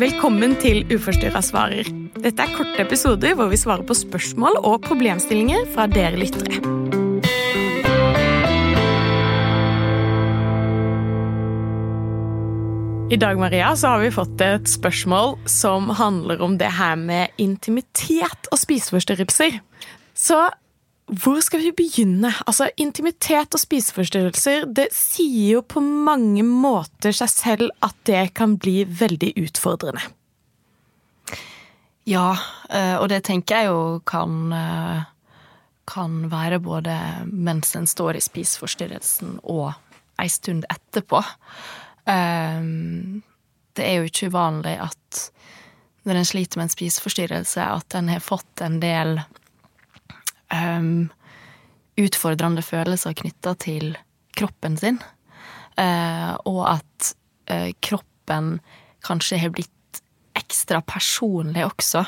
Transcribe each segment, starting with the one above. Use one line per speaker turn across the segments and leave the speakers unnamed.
Velkommen til Uforstyrra svarer. Dette er korte episoder hvor vi svarer på spørsmål og problemstillinger fra dere lyttere. I dag Maria, så har vi fått et spørsmål som handler om det her med intimitet og spiseforstyrrelser. Så hvor skal vi begynne? Altså, Intimitet og spiseforstyrrelser det sier jo på mange måter seg selv at det kan bli veldig utfordrende.
Ja, eh, og det tenker jeg jo kan eh, kan være både mens en står i spiseforstyrrelsen og ei stund etterpå. Um, det er jo ikke uvanlig at når en sliter med en spiseforstyrrelse, at en har fått en del um, utfordrende følelser knytta til kroppen sin. Uh, og at uh, kroppen kanskje har blitt ekstra personlig også.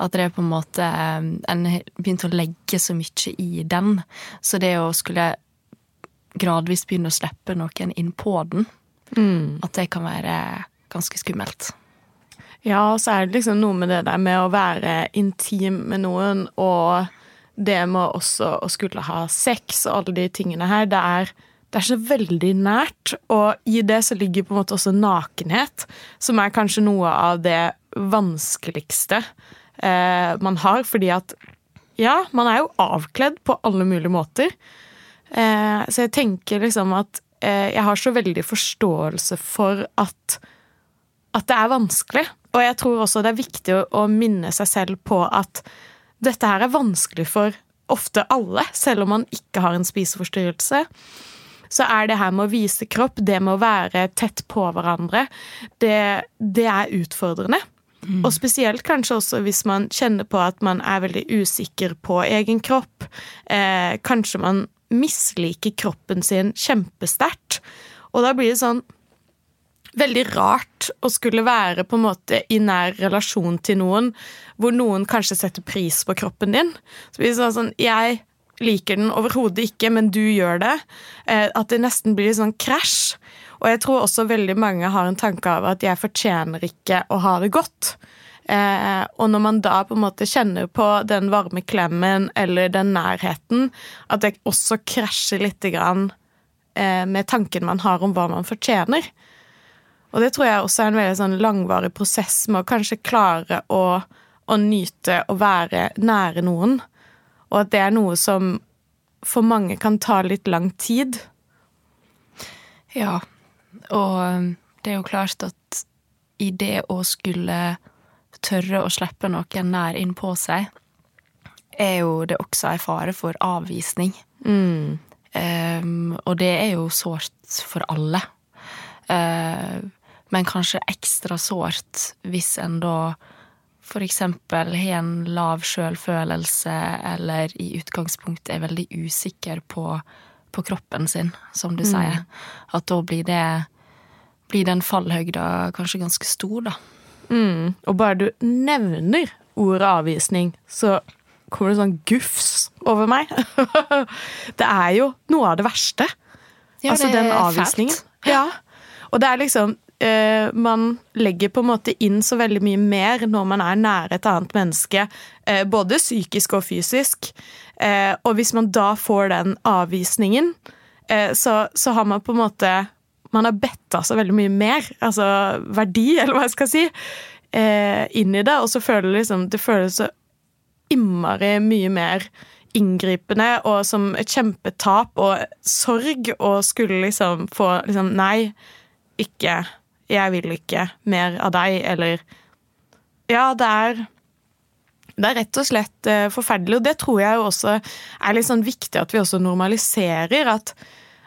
At det er på en måte um, En har begynt å legge så mye i den. Så det å skulle gradvis begynne å slippe noen inn på den, Mm. At det kan være ganske skummelt.
Ja, og så er det liksom noe med det der med å være intim med noen, og det med også å skulle ha sex og alle de tingene her. Det er, det er så veldig nært, og i det så ligger på en måte også nakenhet, som er kanskje noe av det vanskeligste eh, man har, fordi at ja, man er jo avkledd på alle mulige måter. Eh, så jeg tenker liksom at Eh, jeg har så veldig forståelse for at, at det er vanskelig. Og jeg tror også det er viktig å, å minne seg selv på at dette her er vanskelig for ofte alle, selv om man ikke har en spiseforstyrrelse. Så er det her med å vise kropp, det med å være tett på hverandre, det, det er utfordrende. Mm. Og spesielt kanskje også hvis man kjenner på at man er veldig usikker på egen kropp. Eh, kanskje man misliker kroppen sin kjempesterkt. Og da blir det sånn veldig rart å skulle være på en måte i nær relasjon til noen hvor noen kanskje setter pris på kroppen din. Så blir det sånn Jeg liker den overhodet ikke, men du gjør det. Eh, at det nesten blir sånn krasj. Og jeg tror også veldig mange har en tanke av at jeg fortjener ikke å ha det godt. Eh, og når man da på en måte kjenner på den varme klemmen eller den nærheten, at det også krasjer litt grann, eh, med tanken man har om hva man fortjener. Og det tror jeg også er en veldig sånn langvarig prosess med å kanskje klare å, å nyte å være nære noen. Og at det er noe som for mange kan ta litt lang tid.
Ja, og um, det er jo klart at i det å skulle tørre å slippe noen nær inn på seg, er jo det også en fare for avvisning. Mm. Um, og det er jo sårt for alle. Uh, men kanskje ekstra sårt hvis en da eksempel har en lav sjølfølelse, eller i utgangspunktet er veldig usikker på, på kroppen sin, som du mm. sier. At da blir det blir den fallhøgda kanskje ganske stor, da.
Mm. Og bare du nevner ordet avvisning, så kommer det sånn gufs over meg. det er jo noe av det verste.
Ja, altså det den avvisningen.
Ja. Og det er liksom eh, Man legger på en måte inn så veldig mye mer når man er nære et annet menneske, eh, både psykisk og fysisk. Eh, og hvis man da får den avvisningen, eh, så, så har man på en måte man har betta så veldig mye mer, altså verdi, eller hva jeg skal si, eh, inn i det. Og så føler det liksom Det føles så innmari mye mer inngripende og som et kjempetap og sorg å skulle liksom få liksom Nei, ikke Jeg vil ikke mer av deg, eller Ja, det er det er rett og slett eh, forferdelig, og det tror jeg også er litt sånn viktig at vi også normaliserer. At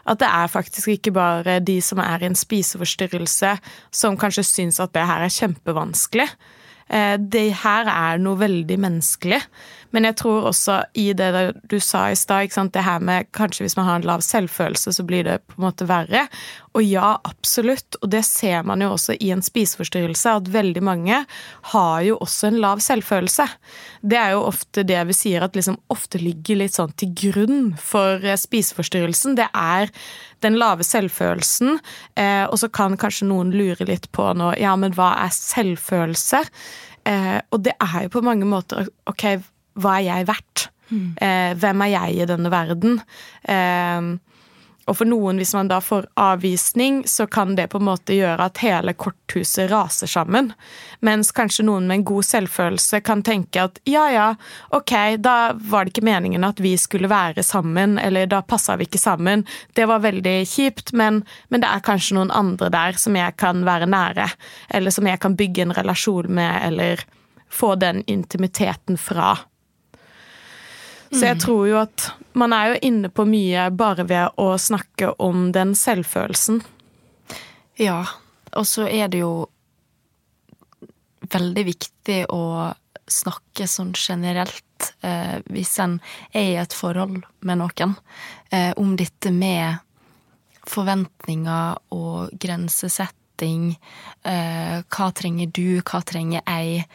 at det er faktisk ikke bare de som er i en spiseforstyrrelse, som kanskje syns at det her er kjempevanskelig. Eh, det her er noe veldig menneskelig. Men jeg tror også i det du sa i stad, det her med kanskje hvis man har en lav selvfølelse, så blir det på en måte verre. Og ja, absolutt, og det ser man jo også i en spiseforstyrrelse, at veldig mange har jo også en lav selvfølelse. Det er jo ofte det vi sier at liksom ofte ligger litt sånn til grunn for eh, spiseforstyrrelsen. Det er den lave selvfølelsen, eh, og så kan kanskje noen lure litt på nå, ja, men hva er selvfølelse? Eh, og det er jo på mange måter OK, hva er jeg verdt? Mm. Eh, hvem er jeg i denne verden? Eh, og for noen, hvis man da får avvisning, så kan det på en måte gjøre at hele korthuset raser sammen. Mens kanskje noen med en god selvfølelse kan tenke at ja ja, ok, da var det ikke meningen at vi skulle være sammen, eller da passa vi ikke sammen. Det var veldig kjipt, men, men, det er kanskje noen andre der som jeg kan være nære, eller som jeg kan bygge en relasjon med, eller få den intimiteten fra. Så jeg mm. tror jo at man er jo inne på mye bare ved å snakke om den selvfølelsen.
Ja, og så er det jo veldig viktig å snakke sånn generelt, eh, hvis en er i et forhold med noen, eh, om dette med forventninger og grensesetting. Eh, hva trenger du, hva trenger jeg?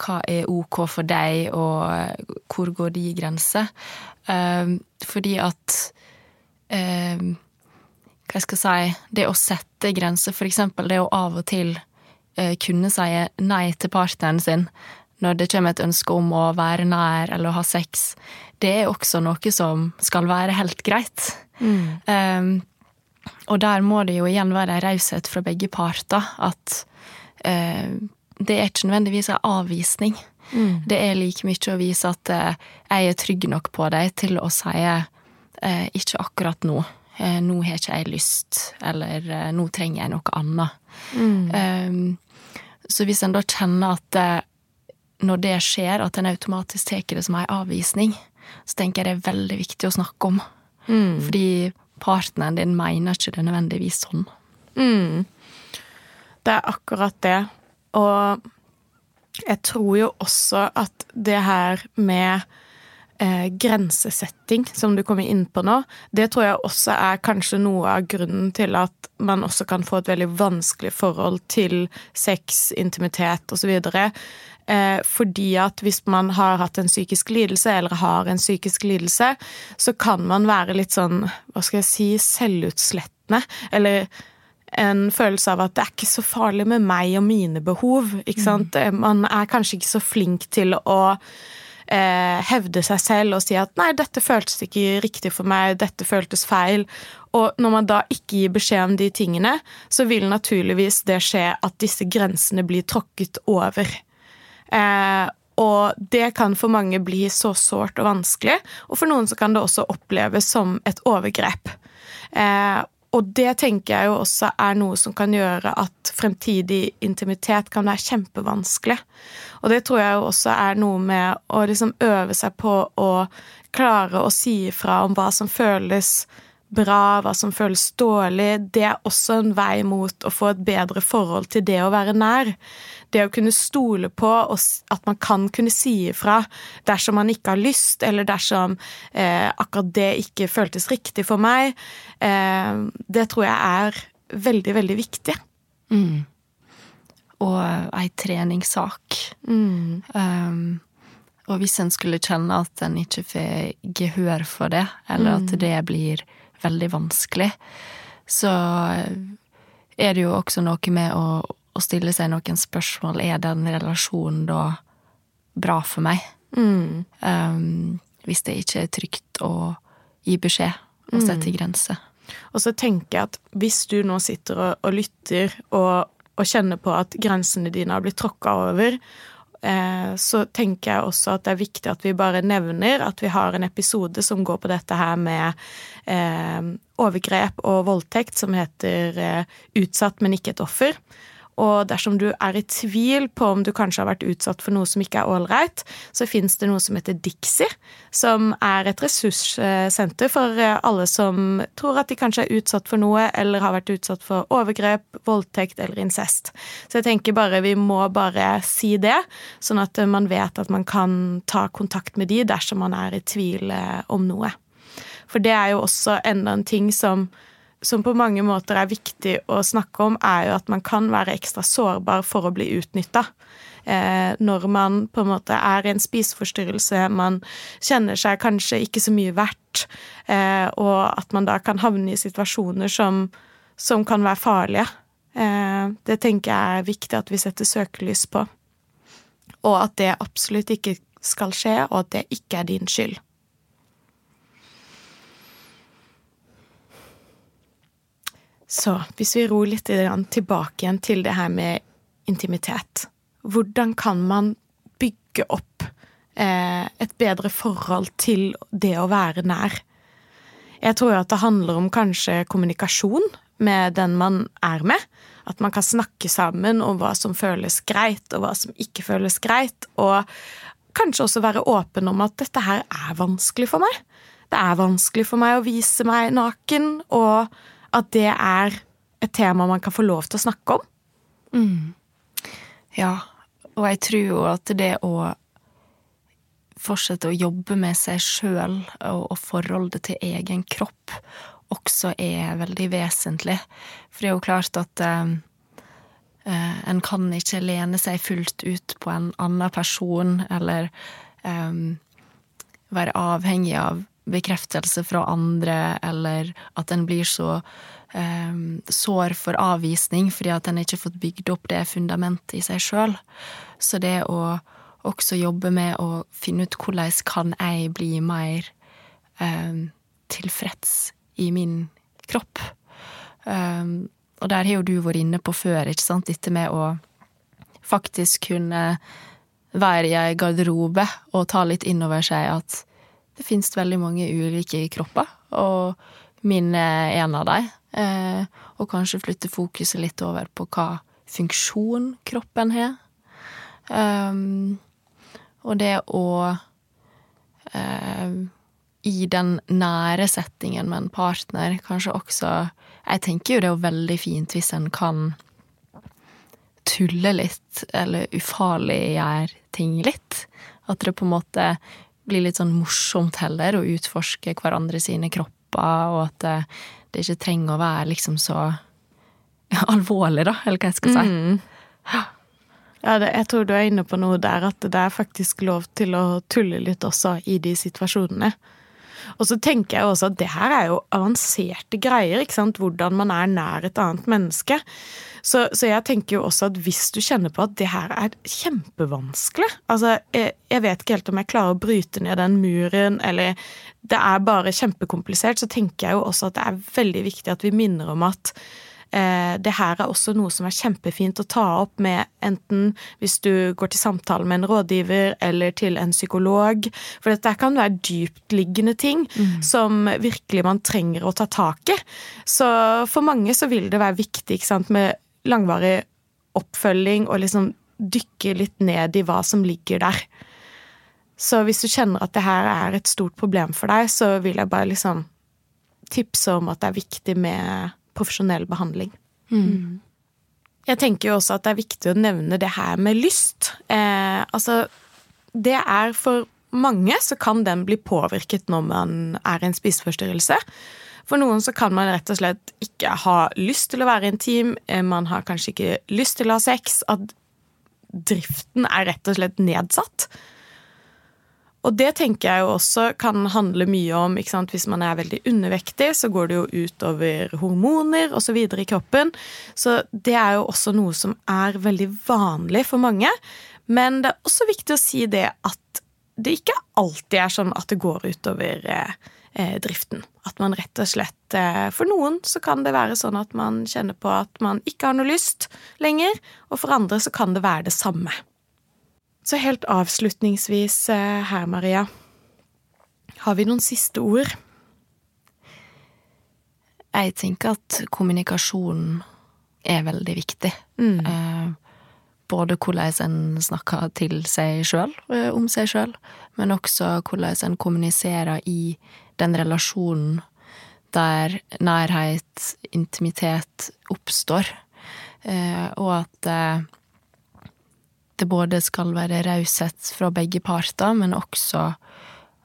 Hva er ok for deg, og hvor går de grenser? Uh, fordi at uh, Hva skal jeg si Det å sette grenser, for eksempel det å av og til uh, kunne si nei til partneren sin når det kommer et ønske om å være nær eller ha sex, det er også noe som skal være helt greit. Mm. Um, og der må det jo igjen være raushet fra begge parter. At uh, det er ikke nødvendigvis en avvisning. Mm. Det er like mye å vise at eh, jeg er trygg nok på deg til å si eh, ikke akkurat nå. Eh, nå har ikke jeg lyst, eller nå trenger jeg noe annet. Mm. Um, så hvis en da kjenner at når det skjer, at en automatisk tar det som en avvisning, så tenker jeg det er veldig viktig å snakke om. Mm. Fordi partneren din mener ikke det nødvendigvis sånn.
Mm. Det er akkurat det. Og jeg tror jo også at det her med eh, grensesetting, som du kommer inn på nå, det tror jeg også er kanskje noe av grunnen til at man også kan få et veldig vanskelig forhold til sex, intimitet osv. Eh, fordi at hvis man har hatt en psykisk lidelse, eller har en psykisk lidelse, så kan man være litt sånn, hva skal jeg si, selvutslettende. Eller en følelse av at det er ikke så farlig med meg og mine behov. Mm. Man er kanskje ikke så flink til å eh, hevde seg selv og si at 'nei, dette føltes ikke riktig for meg, dette føltes feil'. Og når man da ikke gir beskjed om de tingene, så vil naturligvis det skje at disse grensene blir tråkket over. Eh, og det kan for mange bli så sårt og vanskelig, og for noen så kan det også oppleves som et overgrep. Eh, og det tenker jeg jo også er noe som kan gjøre at fremtidig intimitet kan være kjempevanskelig. Og det tror jeg jo også er noe med å liksom øve seg på å klare å si ifra om hva som føles bra, hva som føles dårlig. Det er også en vei mot å få et bedre forhold til det å være nær. Det å kunne stole på at man kan kunne si ifra dersom man ikke har lyst, eller dersom eh, akkurat det ikke føltes riktig for meg, eh, det tror jeg er veldig, veldig viktig.
Mm. Og ei treningssak. Mm. Um, og hvis en skulle kjenne at en ikke får gehør for det, eller at mm. det blir veldig vanskelig, så er det jo også noe med å, å stille seg noen spørsmål. Er den relasjonen da bra for meg? Mm. Um, hvis det ikke er trygt å gi beskjed og sette mm. grenser.
Og så tenker jeg at hvis du nå sitter og, og lytter og, og, kjenner på at grensene dine har blitt tråkka over, Eh, så tenker jeg også at det er viktig at vi bare nevner at vi har en episode som går på dette her med eh, overgrep og voldtekt, som heter eh, 'Utsatt, men ikke et offer'. Og dersom du er i tvil på om du kanskje har vært utsatt for noe som ikke er ålreit, så fins det noe som heter Dixie, som er et ressurssenter for eh, alle som tror at de kanskje er utsatt for noe, eller har vært utsatt for overgrep, voldtekt eller incest. Så jeg tenker bare vi må bare si det, sånn at man vet at man kan ta kontakt med de dersom man er i tvil eh, om noe. For det er jo også enda en ting som som på mange måter er viktig å snakke om, er jo at man kan være ekstra sårbar for å bli utnytta. Eh, når man på en måte er i en spiseforstyrrelse, man kjenner seg kanskje ikke så mye verdt, eh, og at man da kan havne i situasjoner som, som kan være farlige. Eh, det tenker jeg er viktig at vi setter søkelys på. Og at det absolutt ikke skal skje, og at det ikke er din skyld. Så hvis vi ror litt tilbake igjen til det her med intimitet Hvordan kan man bygge opp eh, et bedre forhold til det å være nær? Jeg tror jo at det handler om kanskje kommunikasjon med den man er med. At man kan snakke sammen om hva som føles greit, og hva som ikke føles greit. Og kanskje også være åpen om at dette her er vanskelig for meg. Det er vanskelig for meg å vise meg naken, og at det er et tema man kan få lov til å snakke om.
Mm. Ja, og jeg tror jo at det å fortsette å jobbe med seg sjøl og, og forholdet til egen kropp også er veldig vesentlig. For det er jo klart at eh, eh, en kan ikke lene seg fullt ut på en annen person, eller eh, være avhengig av bekreftelse fra andre, eller at en blir så um, sår for avvisning fordi at en ikke har fått bygd opp det fundamentet i seg sjøl. Så det å også jobbe med å finne ut hvordan kan jeg bli mer um, tilfreds i min kropp. Um, og der har jo du vært inne på før, ikke sant, dette med å faktisk kunne være i ei garderobe og ta litt inn over seg at det finnes veldig mange ulike kropper, og min er en av dem. Eh, og kanskje flytte fokuset litt over på hva funksjon kroppen har. Um, og det å eh, I den nære settingen med en partner kanskje også Jeg tenker jo det er veldig fint hvis en kan tulle litt, eller ufarliggjøre ting litt. At det på en måte blir litt sånn morsomt heller, å utforske hverandre sine kropper, og at det, det ikke trenger å være liksom så alvorlig, da, eller hva jeg skal si. Mm.
Ja, det, jeg tror du er inne på noe der, at det er faktisk lov til å tulle litt også i de situasjonene. Og så tenker jeg også at det her er jo avanserte greier, ikke sant, hvordan man er nær et annet menneske. Så, så, jeg tenker jo også at hvis du kjenner på at det her er kjempevanskelig Altså, jeg, jeg, vet ikke helt om jeg klarer å bryte ned den muren, eller det er bare kjempekomplisert, så tenker jeg jo også at det er veldig viktig at vi minner om at det her er også noe som er kjempefint å ta opp med enten hvis du går til samtale med en rådgiver eller til en psykolog. For dette kan være dyptliggende ting mm. som virkelig man trenger å ta tak i. Så for mange så vil det være viktig sant, med langvarig oppfølging og liksom dykke litt ned i hva som ligger der. Så hvis du kjenner at det her er et stort problem for deg, så vil jeg bare liksom tipse om at det er viktig med profesjonell behandling. Mm. Jeg tenker jo også at det er viktig å nevne det her med lyst. Eh, altså, det er for mange så kan den bli påvirket når man er i en spiseforstyrrelse. For noen så kan man rett og slett ikke ha lyst til å være intim, eh, man har kanskje ikke lyst til å ha sex. At driften er rett og slett nedsatt. Og det tenker jeg jo også kan handle mye om ikke sant? Hvis man er veldig undervektig, så går det jo utover hormoner osv. i kroppen. Så det er jo også noe som er veldig vanlig for mange. Men det er også viktig å si det at det ikke alltid er sånn at det går utover eh, driften. At man rett og slett eh, For noen så kan det være sånn at man kjenner på at man ikke har noe lyst lenger, og for andre så kan det være det samme. Så helt avslutningsvis eh, her, Maria. Har vi noen siste ord?
Jeg tenker at kommunikasjon er veldig viktig. Eh, både hvordan en snakker til seg sjøl, om seg sjøl, men også hvordan en kommuniserer i den relasjonen der nærhet, intimitet, oppstår. Eh, og at eh, det både skal være raushet fra begge parter, men også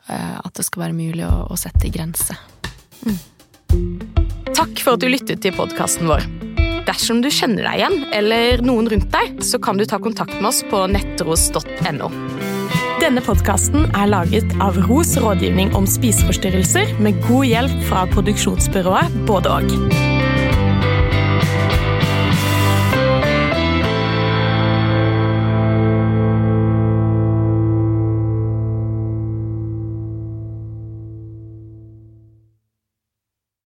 eh, at det skal være mulig å, å sette grenser.
Takk for at du lyttet til podkasten vår. Dersom du kjenner deg igjen, eller noen rundt deg, så kan du ta kontakt med oss på nettros.no. Denne podkasten er laget av Ros rådgivning om spiseforstyrrelser, med god hjelp fra produksjonsbyrået Både og.